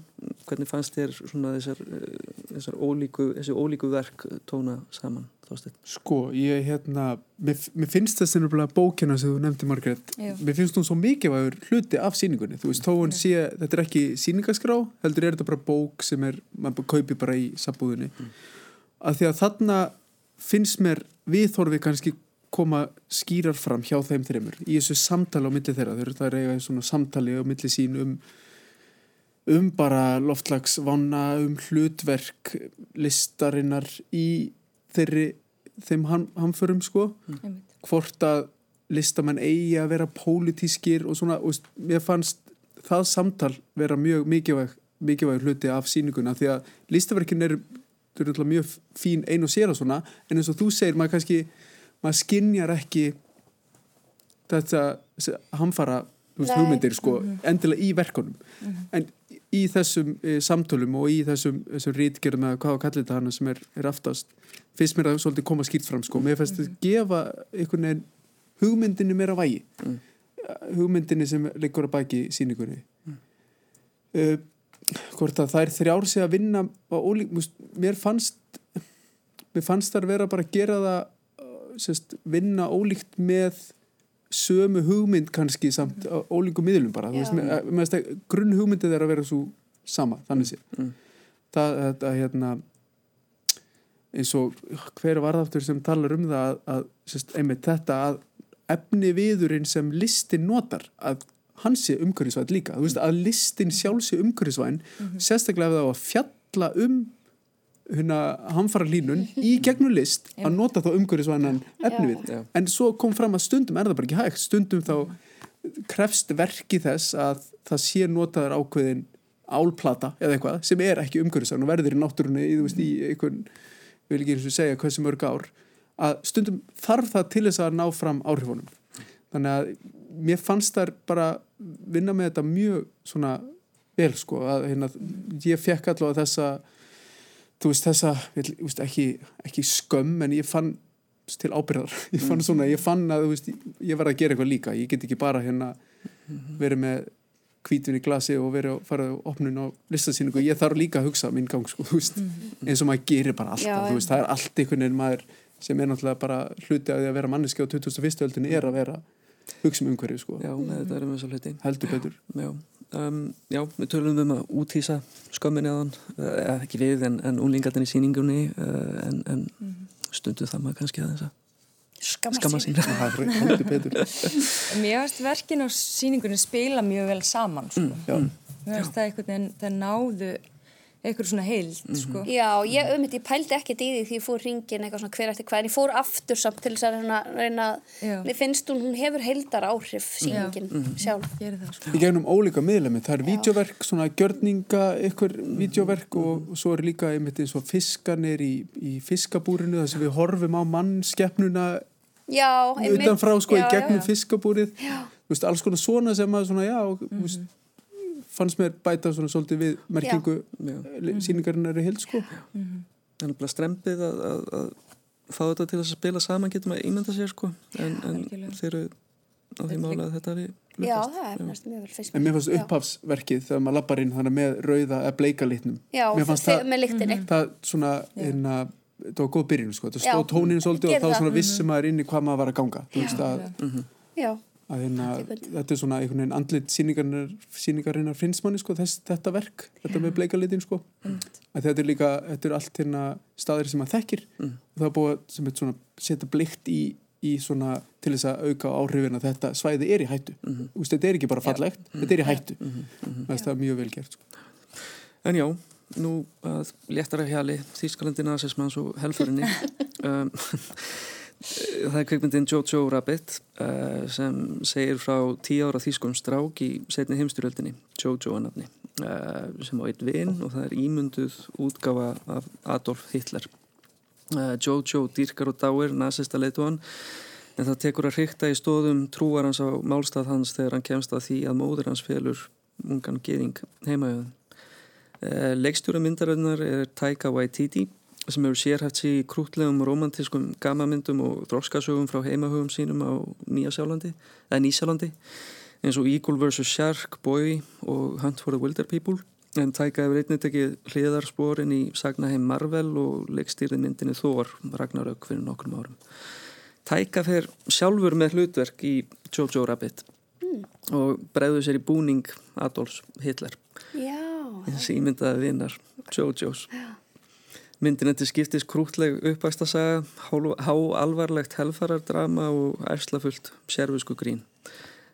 Hvernig fannst þér svona þessar, uh, þessar ólíku, þessi ólíku verk tóna saman þástinn? Sko, ég hérna, mér, mér finnst þessi nefnilega bókina sem þú nefndi Margrét, Já. mér finnst hún svo mikilvægur hluti af síningunni, þú veist, þó hún sé, þetta er ekki síningaskrá, heldur er þetta bara bók sem er, maður kaupi bara í sambúðinni, að því að þarna finnst mér viðþorfi kannski koma skýrar fram hjá þeim þreymur, í þessu samtali á milli þeirra, þeir eru það að reyga svona samtali á milli sín um um bara loftlagsvána, um hlutverk listarinnar í þeirri, þeim ham, hamförum sko, Einmitt. hvort að listamenn eigi að vera pólitískir og svona, og mér fannst það samtal vera mjög mikilvæg, mikilvæg hluti af sýninguna því að listaverkin eru, þau eru náttúrulega mjög fín ein og sér og svona, en eins og þú segir, maður kannski maður skinjar ekki þetta hamfara hugmyndir sko, endilega í verkunum. En í þessum e, samtölum og í þessum, þessum rítgerðum eða hvað að kalla þetta hana sem er, er aftast finnst mér að svolítið koma skýrt fram sko. mér finnst þetta gefa einhvern veginn hugmyndinni meira vægi Mm. hugmyndinni sem liggur að baki síningunni uh, hvort að það er þrjár sig að vinna á ólík, múst, mér fannst mér fannst þar vera bara að gera það uh, sérst, vinna ólíkt með sömu hugmynd kannski samt á ólíku miðlum bara, grunn hugmyndið er að vera svo sama, þannig sé. Mm. það, þetta, hérna eins og hver var það aftur sem talar um það að, að sérst, einmitt þetta að efni viðurinn sem listin notar að hann sé umhverfisvæn líka. Þú veist að listin sjálf sé umhverfisvæn sérstaklega ef það á að fjalla um hamfara línun í gegnum list að nota þá umhverfisvænan efni við Já. en svo kom fram að stundum er það bara ekki hægt. Stundum þá krefst verki þess að það sé notaður ákveðin álplata eða eitthvað sem er ekki umhverfisvæn og verður í náttúrunni í, veist, í einhvern, vil ekki eins og segja hversu mörg ár að stundum þarf það til þess að ná fram áhrifunum. Þannig að mér fannst þar bara vinna með þetta mjög svona vel sko að hérna, ég fekk allavega þessa þú veist þessa, ég veist, ekki, ekki skömm en ég fann til ábyrðar, ég fann svona, ég fann að veist, ég var að gera eitthvað líka, ég get ekki bara hérna verið með hvítvin í glasi og verið að fara á opnun á listasýningu, ég þarf líka að hugsa minn gang sko, þú veist, eins og maður gerir bara alltaf, Já, þú veist, það er allt einhvern veginn maður sem er náttúrulega bara hluti af því að vera manneski á 2001. öldinni er að vera hugsa um umhverju sko, Já, með þetta erum við svo hluti. heldur betur. Já, um, já, við tölum um að útýsa skömmin eðan, eða ekki við en, en unlingarnir í síningunni uh, en, en stundu það maður kannski aðeins að skamma sín. heldur betur. Mér finnst verkin á síningunni spila mjög vel saman sko. já, Mér finnst það einhvern veginn, það náðu einhver svona heild sko. Já, ég auðvitað, ég pældi ekkert í því því ég fór ringin eitthvað svona hver eftir hvað en ég fór aftur samt til þess að reyna, mér finnst hún, hún hefur heildar áhrif sýningin sjálf. Gerir það sko. í gegnum ólíka miðlemi, það er vídeoverk svona gjörninga, ykkur vídeoverk og svo er líka einmitt eins og fiskanir í, í fiskabúrinu þar sem við horfum á mannskeppnuna Já, einmitt. utanfrá sko í Já, gegnum já, já. fiskabúrið þú veist, alls konar svona sem að svona, já, þú veist, fannst mér bæta svona svolítið við merkingu Já. mm síningarinnar í heild sko. Það er bara strempið að, að, að fá þetta til þess að spila saman getur maður ímynda sér sko. En, en þeir eru á því mála að þetta hafi Já, lukkast. það er næst mjög vel fyrst. En mér fannst Já. upphafsverkið þegar maður lappar inn þannig með rauða eða bleika litnum. Já, mér fannst þe- það, með lyktinni. Það svona einna, það var góð byrjun sko, það Já, stóð tónin svolítið og þá vissi maður inn í hvað maður var að ganga að, Já, að hérna, þetta er svona einhvern veginn andlit síningarinnar, finnst manni sko, þess, þetta verk, þetta með bleika litin sko. að þetta er líka, þetta er allt hérna staðir sem maður þekkir Mm. og það er búið sem er svona setja blikt í, í svona til þess að auka áhrifin að þetta svæði er í hættu Mhm. Þú veist, þetta er ekki bara fallegt, þetta er í hættu Mhm, mhm. það er mjög vel gert sko. En já, nú að léttara hjali Þýskalandi nazismans og helförinni um, það er kveikmyndin Jojo Rabbit uh, sem segir frá tíu ára þýskum strák í setni heimstyrjöldinni Jojo að nafni uh, sem á eitt vin og það er ímynduð útgafa af Adolf Hitler. Uh, Jojo dýrkar og dáir nazista leituan en það tekur að hrykta í stóðum trúar hans á málstað hans þegar hann kemst að því að móður hans felur ungan geðing heimajöðum Uh, leikstjóra myndarinnar er Taika Waititi sem hefur sérhæft sér í krútlegum romantískum gamamyndum og þróskasögum frá heimahögum sínum á Nýjasjálandi eða Nýsjálandi eins og Eagle vs. Shark, Boy og Hunt for the Wilder People. En Taika hefur einnig tekið hliðarsporin í sagnaheim Marvel og leikstýrið myndinni Thor Ragnarök fyrir nokkrum árum. Taika fer sjálfur með hlutverk í Jojo Rabbit og bregður sér í búning Adolfs Hitler. Já, þessi ímyndaði vinnar Jojos myndin þetta skiptist krútleg uppvægstasaga há alvarlegt helfarardrama og ærslafullt sérfusku grín.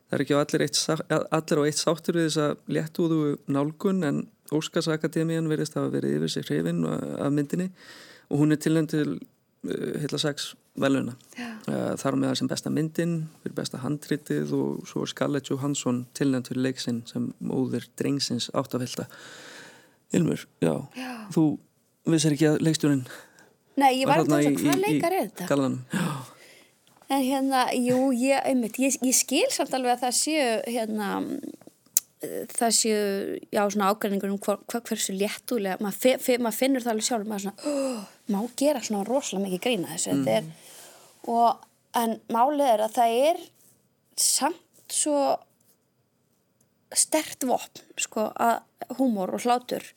Það er ekki á allir, eitt, allir á eitt sáttur við þessa léttúðu nálgun en Óskarsakademían verðist hafa verið yfir sig hrifin af myndinni og hún er tilnæmt til uh, heila sex veluna uh, þar á meðal sem besta myndin fyrir besta handritið og svo Scarlett Johansson tilnæmt fyrir leiksinn sem móðir drengsins áttafylta Ilmur, já, já. Þú vissir ekki að leikstjórin Nei, ég var eitthvað í- hvað leikar er þetta? galanum En hérna, jú, ég, einmitt, ég, ég skil samt alveg að það séu, hérna, það séu, já, svona ágræningur um hver, hver, hversu léttulega, maður mað finnur það alveg sjálf, maður svona, oh, má gera svona rosalega mikið grína þessu, mm. er, og, en málið er að það er samt svo stert vopn, sko, að húmor og hlátur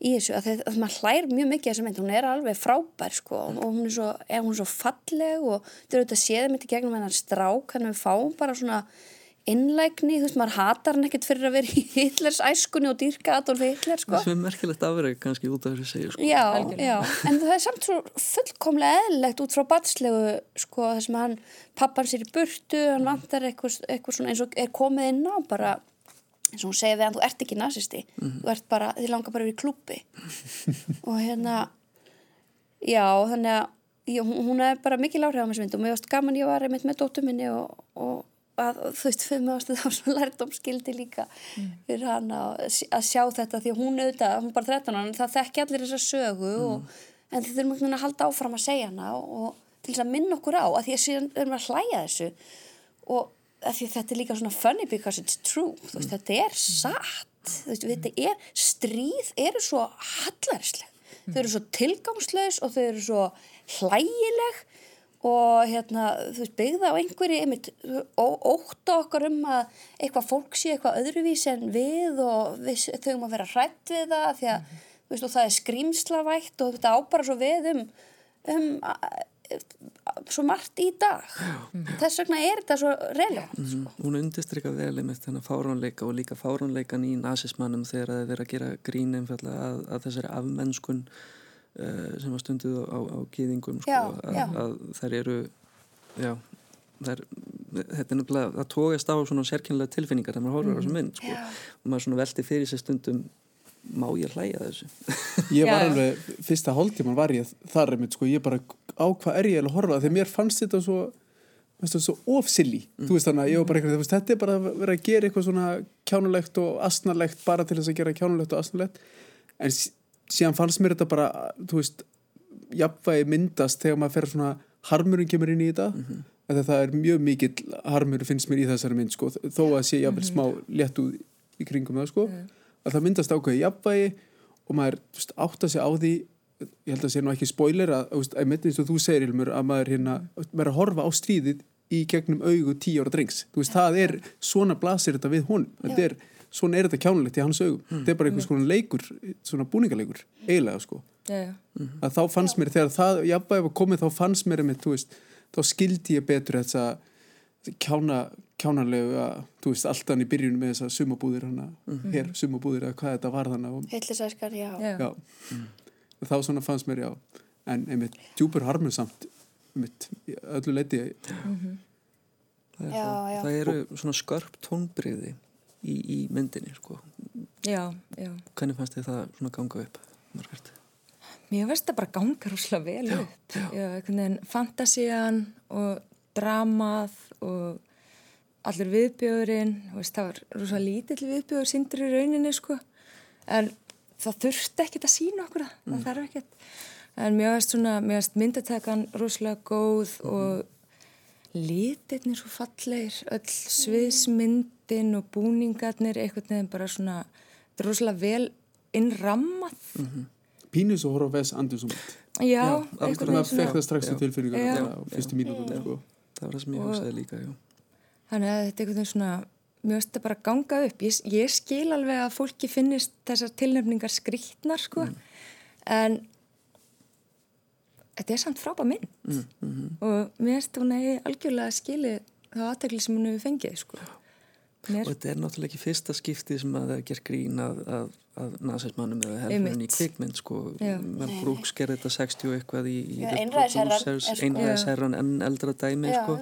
í þessu að, að maður hlær mjög mikið þessa mynd, hún er alveg frábær sko og hún er svo, er hún svo falleg og þetta er auðvitað að séða myndi gegnum hennar strák að við fáum bara svona innlægni, þú veist, maður hatar hann ekkert fyrir að vera í Hitlers æskunni og dýrka Adolf Hitler sko. Það sem er merkilegt afreg kannski út af þessu segju sko. Já, já, en það er samt svo fullkomlega eðlilegt út frá batslegu sko, þess að hann, pappan sér í burtu hann vantar eitthvað, eitthvað svona eins og er komið inn á bara eins og hún við hann, þú ert ekki nazisti mm -hmm. þú ert bara, þið langar bara að vera í klúpi og hérna já, þannig að já, hún er bara mikið láhrif á þessu mynd og mér varst gaman ég var einmitt með dóttu minni og, og að, þú veist, fyrir mig varst það svo lærdomskildi líka mm. fyrir hann að, sjá þetta því að hún auðvitað, hún bara 13 ára það þekki allir þessa sögu mm. og, en þið þurfum að halda áfram að segja hana og, og til þess að minna okkur á að því að við erum að hlæja þessu og þetta er líka svona funny because it's true veist, mm. þetta er satt veist, þetta er, stríð eru svo hallarisleg mm. þau eru svo tilgangslaus og þau eru svo hlægileg og hérna, þú veist, byggða á einhverju einmitt, óta okkar um að eitthvað fólk sé eitthvað öðruvís en við og við þau um að vera hrætt við það því að, mm. þú veist, og það er skrýmslavægt og þetta ábara svo við um, um svo margt í dag þess vegna er þetta svo relevant mm -hmm. sko. Hún undirstrykkar vel með þennan fáránleika og líka fáránleikan í nazismannum þegar það er að gera grín einfallega að, að þessari afmennskun uh, sem var stunduð á, á, gýðingum sko, já, að, já. að þær eru já, þær þetta er náttúrulega, það tókast á svona sérkynlega tilfinningar þegar maður horfður á þessu mynd sko, og maður svona velti fyrir sér stundum má ég hlæja þessu? Ég var alveg, fyrsta hóltíman var ég þar einmitt sko, ég bara á hvað er ég að horfa þegar mér fannst þetta svo veistu, svo ofsilli, mm. þú veist þannig að ég var bara eitthvað, veist, þetta er bara að vera að gera eitthvað svona kjánulegt og asnalegt bara til þess að gera kjánulegt og asnalegt. En síðan fannst mér þetta bara þú veist, jafnvægi myndast þegar maður fer svona, harmurinn kemur inn í þetta. Mm -hmm. það er mjög mikill harmur finnst mér í þessari mynd sko, þó að sé jafnvel -hmm. -hmm að það myndast ákveði jafnvægi og maður veist, átta sig á því ég held að það sé nú ekki spoiler að, að, að mitt eins og þú segir Ilmur að maður hérna verður að horfa á stríðið í gegnum augu tíu ára drengs þú veist það er svona blasir þetta við hún þetta er, svona er þetta kjánulegt í hans augum mm. þetta er bara einhvers svona leikur svona búningaleikur, eiginlega sko yeah. að þá fannst mér þegar það jafnvægi var komið þá fannst mér einmitt, veist, þá skildi ég betur þess að kjána kjánarlegu að, þú veist, alltaf í byrjunum með þessa sumabúðir hana, mm -hmm. hér sumabúðir að hvað þetta var þannig Hillisæskar, já, já. já. Mm. þá svona fannst mér, já en einmitt djúpur harmur samt einmitt, öllu leiti mm -hmm. það, já, það, það eru svona skörp tónbriði í, í myndinni, sko já, já hvernig fannst þið það svona ganga upp, Margrit? Mér veist það bara ganga rúslega vel upp já, einhvern veginn fantasían og dramað og allir viðbjöðurinn, það var rosa lítill viðbjöður sindur í rauninni sko, en það þurfti ekkert að sína okkur það, mm. það þarf ekkert. En mér veist svona, mér veist myndatekan rosalega góð mm. og lítinnir svo fallegir öll sviðsmyndin og búningarnir eitthvað nefn bara svona þetta er rosalega vel innrammað. Mm -hmm. Pínus og horfa Wes Anderson Já, já eitthvað nefn það fekk það strax til tilfinningar á fyrstu mínutum sko. Það var það sem ég hugsaði líka, já Þannig að þetta er einhvern veginn svona, finnst þetta bara að ganga upp. Ég, ég skil alveg að fólki finnist þessar tilnefningar skrítnar sko, mm. en þetta er samt frábæð mynd mm, mm, mm. og mér finnst hún að ég algjörlega skili þá aðtegli sem hún hefur fengið sko. Mér... Og þetta er náttúrulega ekki fyrsta skipti sem að það ger grín að, að, að nazismannum eða helfurinn í kvikmynd sko, menn Brooks gerði þetta 60 eitthvað í, í einræðisherran en eldra dæmi sko.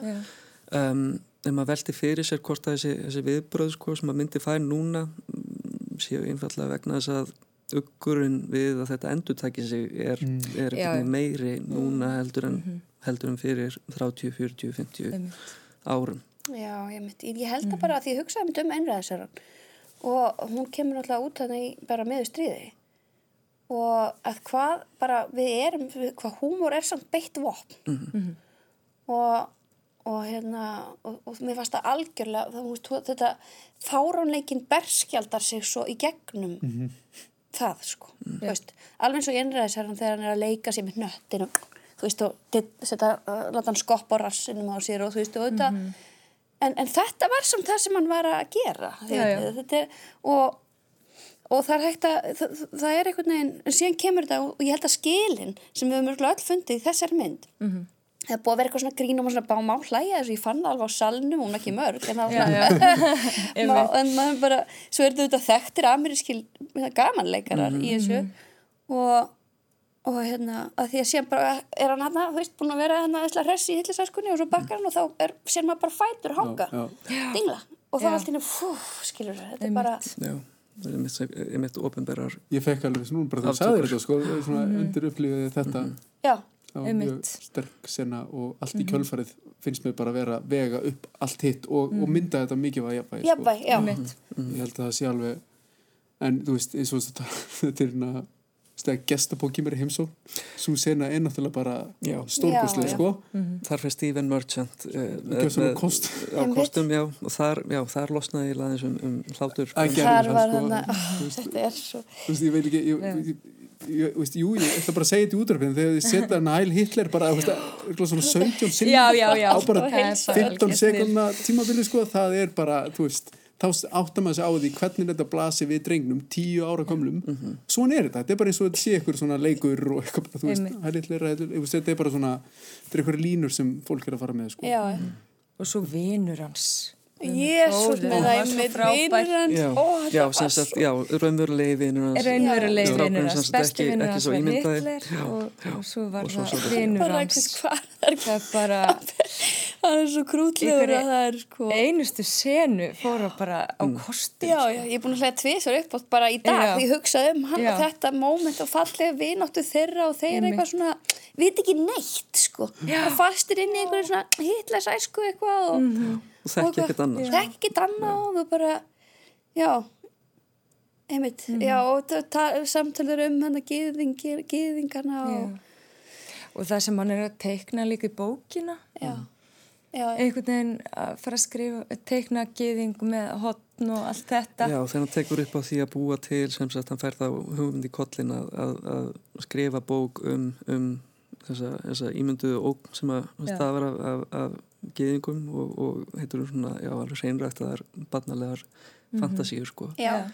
Um, þegar maður velti fyrir sér hvort að þessi, þessi viðbröð sko, sem maður myndi færi núna mm, séu einfallega vegna þess að uggurinn við að þetta endur takki sig er, mm. er já, meiri núna heldur en, mm -hmm. heldur en fyrir 30, 40, 50 Einmitt. árum Já, ég, mynd, ég held það bara að því ég hugsaði um einræðisverðan og hún kemur alltaf út þannig bara meðu stríði. Og að hvað bara við erum, hvað húmor er samt beitt vopn. Mm -hmm. og og hérna og, og mér fannst það algjörlega það, þú veist, þetta fáránleikin berskjaldar sig svo í gegnum það sko. Þú veist, alveg eins og innræðisherran þegar hann er að leika sér með nöttinu þú veist og setja, uh, láta hann skoppa rassinum á sér og þú veist og þetta en, en þetta var samt það sem hann var að gera Já, já. þetta er og og það er hægt að, það, það er einhvern veginn, en síðan kemur þetta og ég held að skilin sem við höfum mörgulega öll fundið í þessari mynd Mhm. það er búið að vera eitthvað svona grínum og svona bá má hlæja þessu, ég fann alveg á salnum er ekki mörg, en það var já. svona en maður bara, svo er þetta þekktir amerískil gamanleikarar í þessu og og hérna, að því að síðan bara er hann hann, þú veist, búin að vera hann að hress í hillisæskunni og svo bakkar hann og þá er sér maður bara fætur hanga, dingla. Og þá allt innu, fú, skilur þetta er bara, Já, það er mitt, mitt ofinberar ég fekk alveg svona bara Aftökur. sagðir þetta sko, svona undir upplýðið þetta. Já. Það var Einmitt. mjög sterk sena og allt í kjölfarið finnst mér bara að vera vega upp allt hitt og, og mynda þetta mikið var sko. jafnvæg, Einmitt. ég held að það sé alveg en þú veist, eins og þetta þetta er stæða gestabóki mér í heimsó svo sena er náttúrulega bara Já. stórkostlega Já, já. sko Þar fyrir Stephen Merchant uh, kost. á kostum, já, og þar, já, þar losnaði ég laðins um, um hlátur þar var sko. hann að Þú veist, þetta er svo þú veist, ég veit ekki ég, ég, ég, ég, veist, jú, ég ætla bara að segja þetta í útrafinu þegar þið setja Næl Hitler bara þú veist, svona 17 sinni á bara Og heilsa 15 algjört sekundna tímabili sko, það er bara, þú veist þá áttar maður sig á því hvernig þetta blasi við drengnum tíu ára komlum svona er þetta, þetta er bara eins og þetta sé ykkur svona leikur og eitthvað, bara, þú veist, veist, þetta er bara svona, þetta er ykkur línur sem fólk er að fara með sko. já, Og svo vinur hans. jésús með það einmitt frábær. vinur hans. Já, já, já, raunverulegi vinur hans. Raunverulegi sem hans, besti ekki hans svo var. Hitler og, og svo var það bara hans. ekki hvað það Það er bara það er svo krútlegur að það er sko einustu senu fóra bara á kostum. Já, já, ég er búin að hlæða tvisar upp átt bara í dag Já. því ég hugsaði um hann Já. og þetta moment og fallega vináttu þeirra og þeir eitthvað svona, veit ekki neitt sko, bara fastir inn í einhverju svona hitlers æsku eitthvað og, Mhm. og þekki ekkert annað sko. þekki ekkert annað og þú bara, já einmitt, Mhm. já og það- það- samtöluður um hann að gyðingir, gyðingarna og Já. Og það sem hann er að teikna líka í bókina, já, já, einhvern veginn að fara að skrifa, teikna gyðing með hotn og allt þetta. Já, þegar hann tekur upp á því að búa til sem sagt, hann fær það hugmynd í kollin að, að, að skrifa bók um, um þessa, þessa ímynduðu ógn sem að stafar af, af, af geðingum og, og heitur hún svona, já, alveg seinræktaðar barnalegar Mhm. fantasíur, sko. já,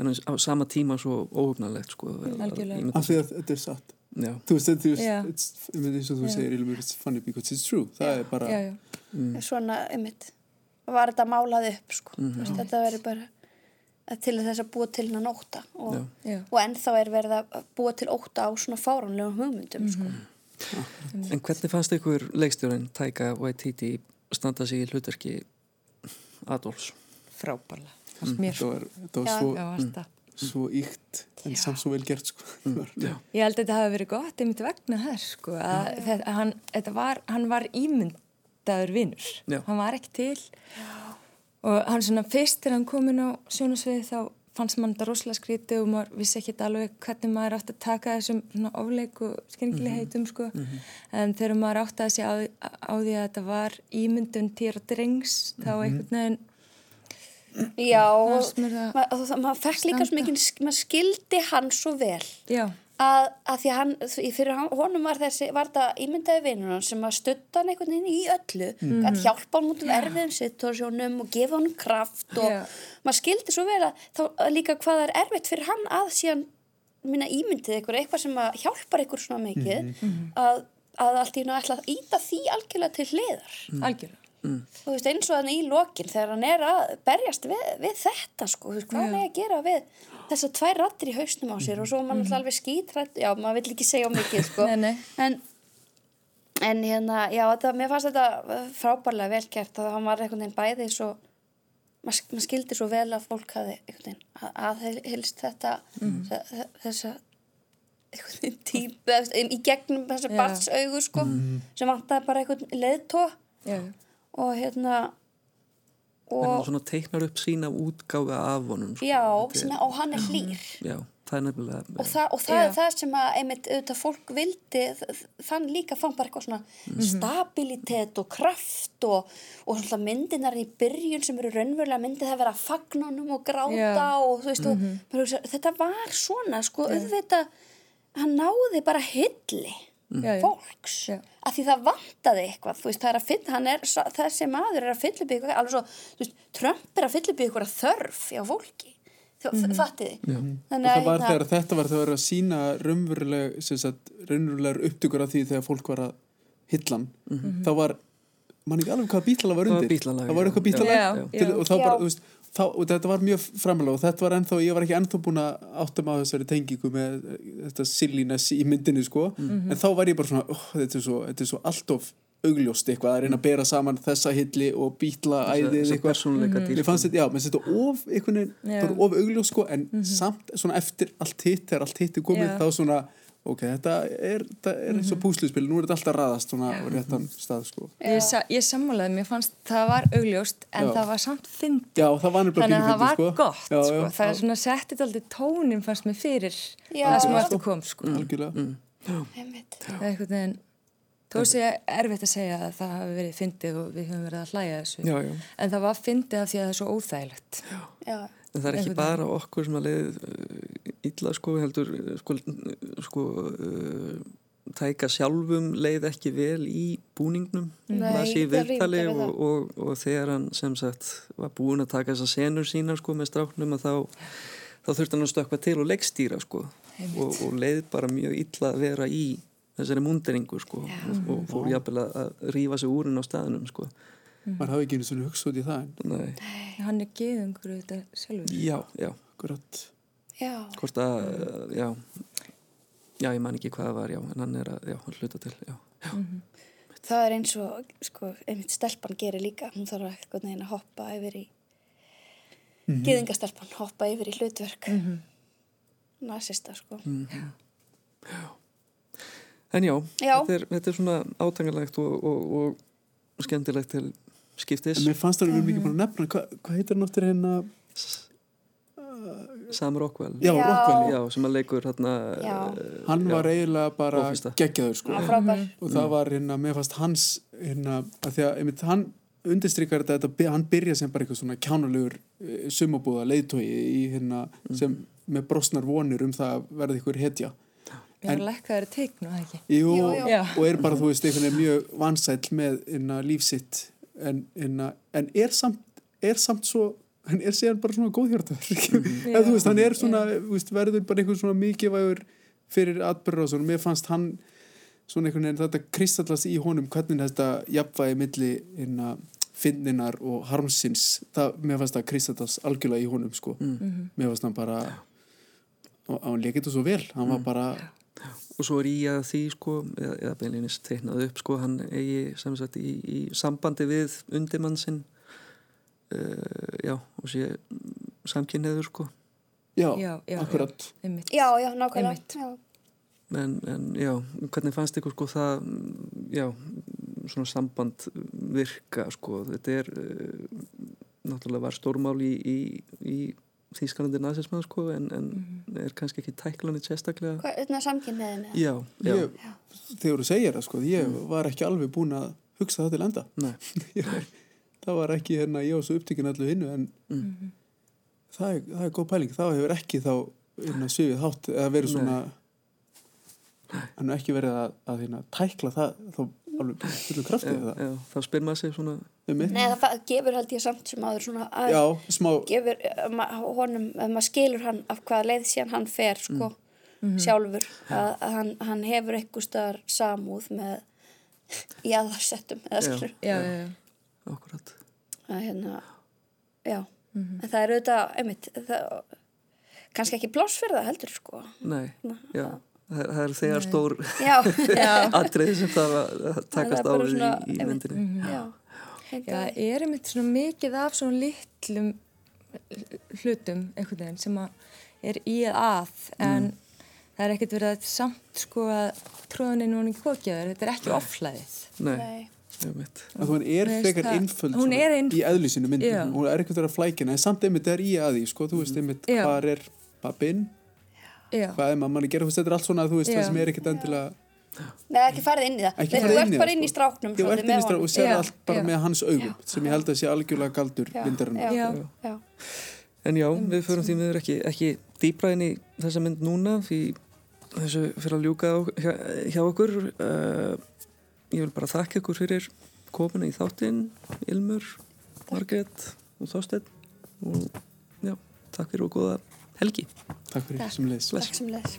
En á sama tíma svo óhugnalegt, sko. að- að af því að þetta er satt Já, þú veist, þetta Já. er it's- eins og þú Já. segir Ilmur, it's funny because it's true það er bara, Já, já. mm, svona, einmitt var þetta málað upp sko, Mhm. Þú veist, þetta verður bara að til þess að búa til hennan óta og, Já. Já. og ennþá er verið að búa til óta á svona fáránlegum hugmyndum sko. En hvernig fannst ykkur leikstjórin Taika Waititi standa sig í hlutverki Adolfs? Mér þetta sko. var, þetta var Já. svo, Já, það. Svo ykt en samt svo vel gert sko. Það var- Já. Ég held að þetta hafi verið gott einmitt vegna þess sko að þetta, hann, þetta var, hann var ímyndaður vinnur. Já. Hann var ekki til og hann svona fyrst þegar hann komin á sjónasviði þá fannst mann þetta rosalega skrítið og maður vissi ekki alveg hvernig maður átti að taka þessum svona ofleik og skringilegheitum sko. En þegar maður átti að sé á, á því að þetta var ímyndun týra drengs þá einhvern veginn já, og það maður ma ma fekk líka svo mikið maður skildi hann svo vel. Já, að, að því hann, fyrir honum var þessi, var þetta ímyndaði vinnur hann sem að stutta hann einhvern veginn í öllu. Mhm. að hjálpa hann út um erfiðum situasjónum og gefa hann kraft og Já. maður skildi svo vel að þá að líka hvað það er erfitt fyrir hann að síðan minna ímyndið ykkur eitthvað sem að hjálpar ykkur svona mikið Mhm. að, að allt í að íta því algjörlega til hliðar. Algjörlega. Þú veist eins og þannig í lokin þegar hann er að berjast við, við þetta sko, þú veist hvað hann er að gera við þessar tvær rattir í hausnum á sér og svo er maður alltaf alveg skítrætt, já maður vill ekki segja mikið sko, Nei, nei. en en hérna, já þetta, mér fannst þetta frábærlega vel gert að hann var einhvern veginn bæði svo maður mað skildi svo vel að fólk hafi einhvern veginn að, að helst þetta þe- þessa einhvern veginn tíma í gegnum þessa Já. barnsaugu sko sem vantaði bara einhvern leðtó Já, og hérna En hann og svona teiknar upp sína útgáfi af honum. Sko. já, sem, og hann er hlýr Já, það er nefnilega... og, það, og það Já. er það sem að einmitt auðvitað fólk vildi þann líka fann bara eitthvað svona stabilitet og kraft og, og svona myndinar í byrjun sem eru raunverulega myndið vera að fagna honum og gráta Já. og þú veist og maður hugsa, þetta var svona sko auðvitað hann náði bara hilli Já, fólks. Já. að því það vantaði eitthvað þú veist, það er að fylla, hann er svo- þessi maður er að fylla eitthvað, alveg svo, þú veist, Trump er að fylla upp í eitthvað þörf hjá fólki. Þú mm -hmm. fattiði þetta var þegar að sína raunveruleg, sem sagt, raunverulegar upptökur af því þegar fólk var að hillan þá var, mann ekki alveg hvað bítlalag var undir. bítlalag, það var eitthvað bítlalag Já, Til, já. og þá bara, þú veist þá, og þetta var mjög framalega og þetta var ennþá, ég var ekki ennþá búin að áttum á þessari tengingu með eh, þetta silliness í myndinni sko. En þá var ég bara svona, oh, þetta, er svo, þetta er svo alltof augljóst eitthvað að reyna að bera saman þessa hilli og bítla æðið eitthvað. mm Mér fannst þetta, já, mér finnst þetta of einhvern veginn, Já. það var of augljós sko, en samt svona eftir allt hitt, þegar allt hitt er komið, Já. þá svona ok, þetta er, þetta er eins og púsluspil nú er þetta alltaf raðast svona á réttan stað sko. Ég, sa, ég sammálaði, mér fannst það var augljóst en Já. það var samt fyndi Já, það var þannig að það var sko. gott já, sko. já, það er svona settið aldrei tónin fannst mér fyrir Já. það sem eftir kom sko. algjörlega einmitt. það er einhvern veginn þó sé erfitt að segja að það hafi verið fyndið og við höfum verið að hlæja þessu Já, já. en það var fyndið af því að það er svo óþægilegt já, En það er ekki bara okkur sem að leið uh, illa sko heldur uh, sko, sko uh, tæka sjálfum leið ekki vel í búningnum. Sé það er viðtali og, og, og þegar hann sem sagt var búin að taka þessar senur sínar sko með stráknum að þá þá þurfti hann að stökkva til og leggstýra sko og, og leið bara mjög illa að vera í þessari múnderingu sko og, og fór jafnvel að- rífa sig úr inn á staðinum sko maður hafi ekki einu svona hugsa út í það en Nei. hann er geðungur þetta sjálfur. Já, já, já, hvort að, uh, já. Já, ég man ekki hvað það var, já. En hann er að, já, hann hluta til, já, já. það er eins og sko, einmitt stelpan gerir líka. Hún þarf að einhvern veginn að hoppa yfir í mm gyðingastelpan hoppa yfir í hlutverk. Mm nasista sko. En já, Já. Þetta, er, þetta er svona átangalegt og, og, og skemmtilegt til skiptis en mér fannst það að við erum ekki búin að nefna hvað hva heitir hann áttur hérna Sam Rockwell já, Já. Rockwell, Já, sem að leikur hérna Já. uh, hann var eiginlega bara Prófista. geggjaður sko Já, frábær. og það var hérna, mér fannst hans hérna, að því að einmitt, hann undirstrykar þetta, þetta, hann byrja sem bara eitthvað svona kjánulegur uh, sumabúða leiðtói í hérna, sem með brosnar vonir um það að verða ykkur hetja er að lekka þeirra teiknu, það ekki Jú, Jú, jú. Já. og er bara, þú veist, einhvern veginn mjög vansæll með inna, lífsitt en, inna, en er samt er samt svo, hann er síðan bara svona góðhjörtar eða þú veist, hann er svona þú veist, verður bara einhvern svona mikilvægur fyrir atbyrður og svona, mér fannst hann svona einhvern veginn þetta kristallast í honum hvernig þetta jafnvægi milli inna, finninar og harmsins það, mér fannst það kristallast algjörlega í honum sko, mér fannst hann bara og hann lekið þetta svo vel. Hann var bara, og svo er í að því sko eða, eða beinleginis teiknað upp sko hann eigi sem sagt í, í sambandi við undirmann sinn uh, já, og sé samkynniður sko. Já, Já, já, akkurat. einmitt. já, já, nákvæmlega en, en já, hvernig fannst ykkur sko það, já svona samband virka sko, þetta er uh, náttúrulega var stórmál í, í, í Þýskalandi nazismann sko en, en er kannski ekki tæklanit sérstaklega. Hvað, þetta samkynniðin eða? já, já, ég, þegar þú segir það sko ég var ekki alveg búin að hugsa það til enda. Það var ekki hérna ég var svo upptekinn allu hinnu en það, er, það er góð pæling. Þá hefur ekki þá hérna, svifið hátt eða verið svona hann er ekki verið að, að hérna, tækla það þá alveg fullu krafti já, eða já, þá spyr maður sig svona Nei, það gefur held ég samt sem aður svona að já, smá gefur uh, ma- honum, ef maður skilur hann af hvaða leið síðan hann fer sko, sjálfur. Að, að hann, hann hefur einhver staðar samúð með jaðarsettum eða Já. skilur já, já, já. akkurat. Að hérna já, en það er auðvitað einmitt, það, kannski ekki pláss fyrir það heldur sko. Nei, já, það, það er þegar stór já, atriði sem það að Það takast á í, í myndinni. já, Já, það er einmitt svona mikið af svona litlum hlutum einhvern veginn sem að er í að en það er ekkert verið að samt sko að tróðuninn var ekki kokjaður, þetta er ekki oflæðið Nei, Nei. einmitt. að hún er frekar hún einf- í eðlísinu myndin, Já. hún er ekkert að vera flækina en samt einmitt er í að því, sko, þú veist einmitt Já. hvað er pappin hvað er mamman að gera, þetta er allt svona þú veist, það sem er ekkert endilega Nei, ekki farið inn í það. Ekki Nei, þú inn ert í bara inn í sko. stráknum þú ert með einmitt honum. og sér Já, allt bara já. með hans augum sem ég held að sé algjörlega galdur Já, myndarinn já, Já. já. En já, við förum því miður ekki, ekki dýbra inn í þessa mynd núna því þessu fyrir að ljúka á, hjá, hjá okkur. Uh, ég vil bara þakka ykkur fyrir komuna í þáttinn, Ilmur, Margrét og Þorsteinn og já, takk fyrir og góða helgi. takk fyrir Takk. sem leys Takk sem leðis.